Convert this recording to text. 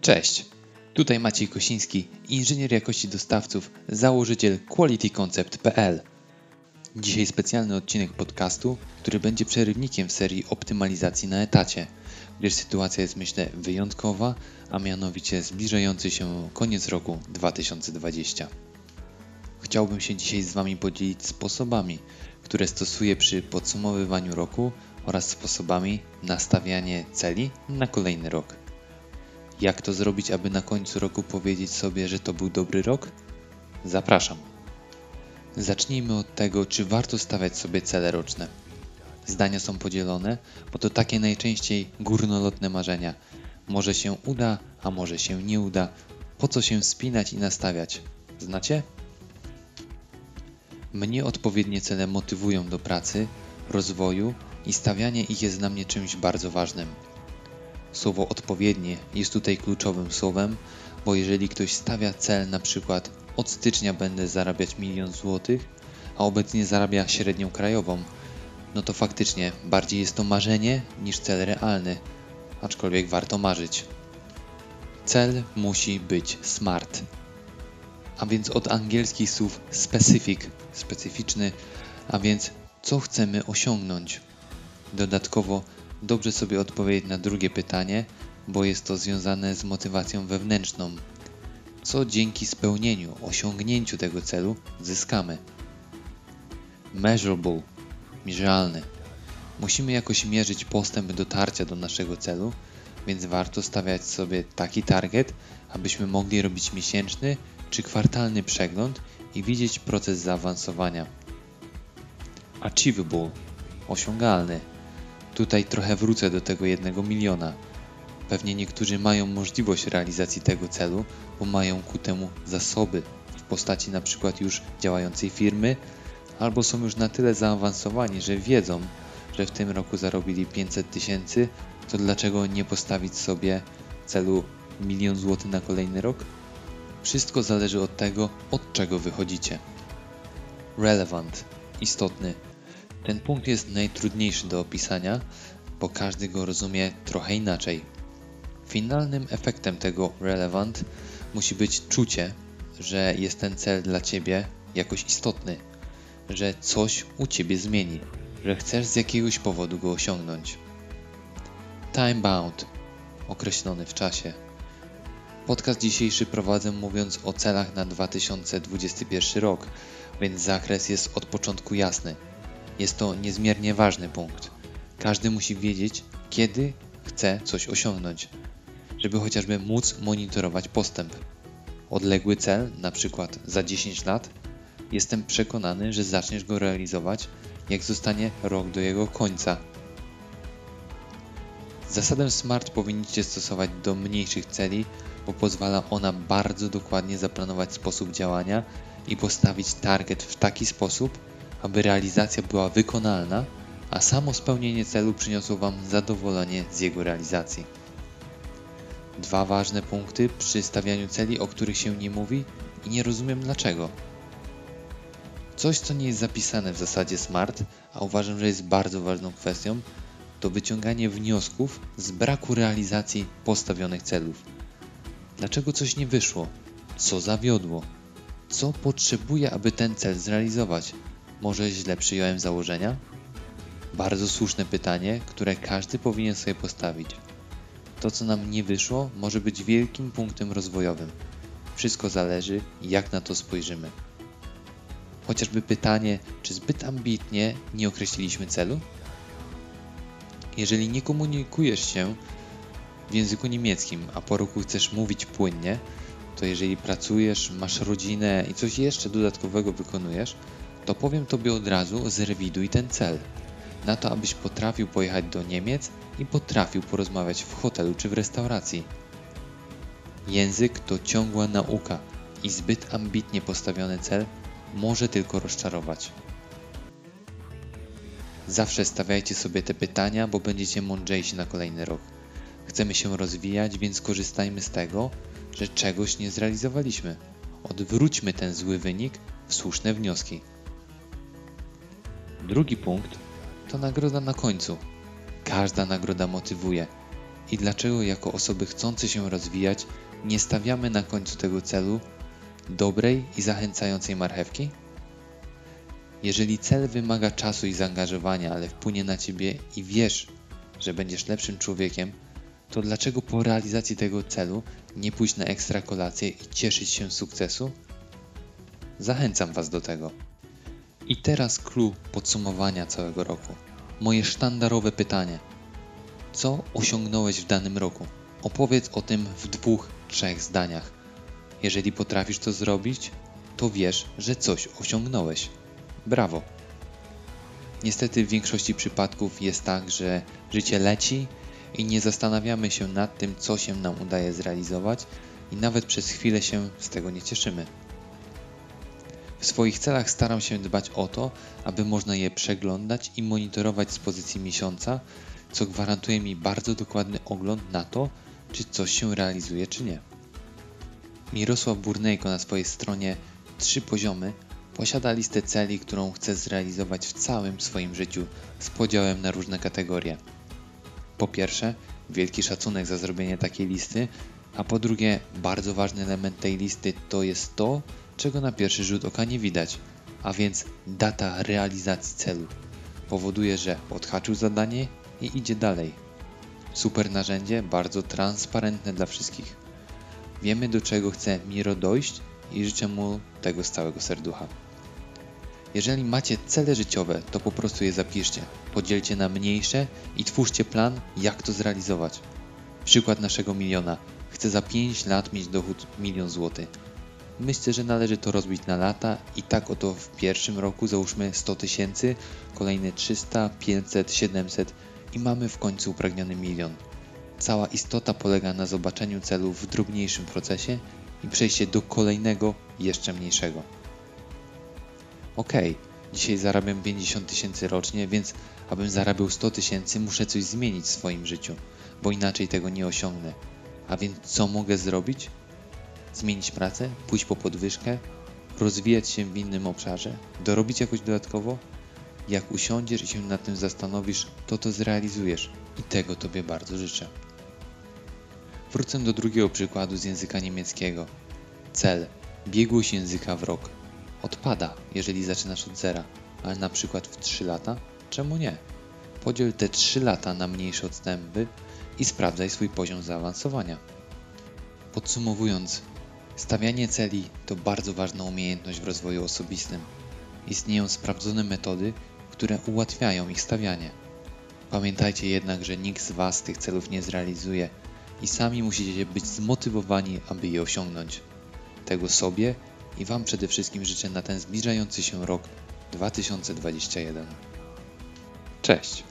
Cześć, tutaj Maciej Kosiński, inżynier jakości dostawców, założyciel qualityconcept.pl. Dzisiaj specjalny odcinek podcastu, który będzie przerywnikiem w serii optymalizacji na etacie, gdyż sytuacja jest myślę wyjątkowa, a mianowicie zbliżający się koniec roku 2020. Chciałbym się dzisiaj z Wami podzielić sposobami, które stosuję przy podsumowywaniu roku oraz sposobami nastawiania celi na kolejny rok. Jak to zrobić, aby na końcu roku powiedzieć sobie, że to był dobry rok? Zapraszam. Zacznijmy od tego, czy warto stawiać sobie cele roczne. Zdania są podzielone, bo to takie najczęściej górnolotne marzenia. Może się uda, a może się nie uda. Po co się spinać i nastawiać? Znacie? Mnie odpowiednie cele motywują do pracy, rozwoju i stawianie ich jest dla mnie czymś bardzo ważnym. Słowo odpowiednie jest tutaj kluczowym słowem, bo jeżeli ktoś stawia cel na przykład od stycznia będę zarabiać milion złotych, a obecnie zarabia średnią krajową, no to faktycznie bardziej jest to marzenie niż cel realny, aczkolwiek warto marzyć. Cel musi być smart. A więc od angielskich słów specific, specyficzny, a więc co chcemy osiągnąć. Dodatkowo dobrze sobie odpowiedzieć na drugie pytanie, bo jest to związane z motywacją wewnętrzną. Co dzięki spełnieniu, osiągnięciu tego celu zyskamy? Measurable, mierzalny. Musimy jakoś mierzyć postęp dotarcia do naszego celu, więc warto stawiać sobie taki target, abyśmy mogli robić miesięczny czy kwartalny przegląd i widzieć proces zaawansowania. Achievable, osiągalny. Tutaj trochę wrócę do tego jednego miliona. Pewnie niektórzy mają możliwość realizacji tego celu, bo mają ku temu zasoby w postaci na przykład już działającej firmy, albo są już na tyle zaawansowani, że wiedzą, że w tym roku zarobili 500 tysięcy, to dlaczego nie postawić sobie celu milion złotych na kolejny rok? Wszystko zależy od tego, od czego wychodzicie. Relevant, istotny. Ten punkt jest najtrudniejszy do opisania, bo każdy go rozumie trochę inaczej. Finalnym efektem tego relevant musi być czucie, że jest ten cel dla ciebie jakoś istotny, że coś u ciebie zmieni, że chcesz z jakiegoś powodu go osiągnąć. Time bound, określony w czasie. Podcast dzisiejszy prowadzę mówiąc o celach na 2021 rok, więc zakres jest od początku jasny. Jest to niezmiernie ważny punkt. Każdy musi wiedzieć, kiedy chce coś osiągnąć, żeby chociażby móc monitorować postęp. Odległy cel, na przykład za 10 lat, jestem przekonany, że zaczniesz go realizować, jak zostanie rok do jego końca. Zasadę SMART powinniście stosować do mniejszych celi, bo pozwala ona bardzo dokładnie zaplanować sposób działania i postawić target w taki sposób, aby realizacja była wykonalna, a samo spełnienie celu przyniosło Wam zadowolenie z jego realizacji. Dwa ważne punkty przy stawianiu celi, o których się nie mówi i nie rozumiem dlaczego. Coś, co nie jest zapisane w zasadzie SMART, a uważam, że jest bardzo ważną kwestią, to wyciąganie wniosków z braku realizacji postawionych celów. Dlaczego coś nie wyszło? Co zawiodło? Co potrzebuję, aby ten cel zrealizować? Może źle przyjąłem założenia? Bardzo słuszne pytanie, które każdy powinien sobie postawić. To, co nam nie wyszło, może być wielkim punktem rozwojowym. Wszystko zależy, jak na to spojrzymy. Chociażby pytanie, czy zbyt ambitnie nie określiliśmy celu? Jeżeli nie komunikujesz się w języku niemieckim, a po roku chcesz mówić płynnie, to jeżeli pracujesz, masz rodzinę i coś jeszcze dodatkowego wykonujesz, to powiem Tobie od razu, zrewiduj ten cel. Na to, abyś potrafił pojechać do Niemiec i potrafił porozmawiać w hotelu czy w restauracji. Język to ciągła nauka i zbyt ambitnie postawiony cel może tylko rozczarować. Zawsze stawiajcie sobie te pytania, bo będziecie mądrzejsi na kolejny rok. Chcemy się rozwijać, więc korzystajmy z tego, że czegoś nie zrealizowaliśmy. Odwróćmy ten zły wynik w słuszne wnioski. Drugi punkt to nagroda na końcu. Każda nagroda motywuje i dlaczego jako osoby chcące się rozwijać nie stawiamy na końcu tego celu dobrej i zachęcającej marchewki? Jeżeli cel wymaga czasu i zaangażowania, ale wpłynie na ciebie i wiesz, że będziesz lepszym człowiekiem, to dlaczego po realizacji tego celu nie pójść na ekstra kolację i cieszyć się z sukcesu? Zachęcam Was do tego. I teraz clue podsumowania całego roku. Moje sztandarowe pytanie. Co osiągnąłeś w danym roku? Opowiedz o tym w dwóch, trzech zdaniach. Jeżeli potrafisz to zrobić, to wiesz, że coś osiągnąłeś. Brawo! Niestety w większości przypadków jest tak, że życie leci i nie zastanawiamy się nad tym, co się nam udaje zrealizować i nawet przez chwilę się z tego nie cieszymy. W swoich celach staram się dbać o to, aby można je przeglądać i monitorować z pozycji miesiąca, co gwarantuje mi bardzo dokładny ogląd na to, czy coś się realizuje, czy nie. Mirosław Burnejko na swojej stronie Trzy poziomy posiada listę celi, którą chce zrealizować w całym swoim życiu z podziałem na różne kategorie. Po pierwsze, wielki szacunek za zrobienie takiej listy, a po drugie, bardzo ważny element tej listy to jest to, czego na pierwszy rzut oka nie widać, a więc data realizacji celu. Powoduje, że odhaczył zadanie i idzie dalej. Super narzędzie, bardzo transparentne dla wszystkich. Wiemy do czego chce Miro dojść i życzę mu tego z całego serducha. Jeżeli macie cele życiowe, to po prostu je zapiszcie, podzielcie na mniejsze i twórzcie plan, jak to zrealizować. Przykład naszego miliona. Chcę za 5 lat mieć dochód milion złotych. Myślę, że należy to rozbić na lata i tak oto w pierwszym roku załóżmy 100 tysięcy, kolejne 300, 500, 700 i mamy w końcu upragniony milion. Cała istota polega na zobaczeniu celu w drobniejszym procesie i przejście do kolejnego, jeszcze mniejszego. Ok, dzisiaj zarabiam 50 tysięcy rocznie, więc abym zarabiał 100 tysięcy, muszę coś zmienić w swoim życiu, bo inaczej tego nie osiągnę. A więc co mogę zrobić? Zmienić pracę, pójść po podwyżkę, rozwijać się w innym obszarze, dorobić jakoś dodatkowo? Jak usiądziesz i się nad tym zastanowisz, to to zrealizujesz i tego Tobie bardzo życzę. Wrócę do drugiego przykładu z języka niemieckiego. Cel. Biegłość języka w rok. Odpada, jeżeli zaczynasz od zera, ale na przykład w 3 lata? Czemu nie? Podziel te 3 lata na mniejsze odstępy i sprawdzaj swój poziom zaawansowania. Podsumowując, stawianie celi to bardzo ważna umiejętność w rozwoju osobistym. Istnieją sprawdzone metody, które ułatwiają ich stawianie. Pamiętajcie jednak, że nikt z Was tych celów nie zrealizuje i sami musicie być zmotywowani, aby je osiągnąć. Tego sobie i Wam przede wszystkim życzę na ten zbliżający się rok 2021. Cześć!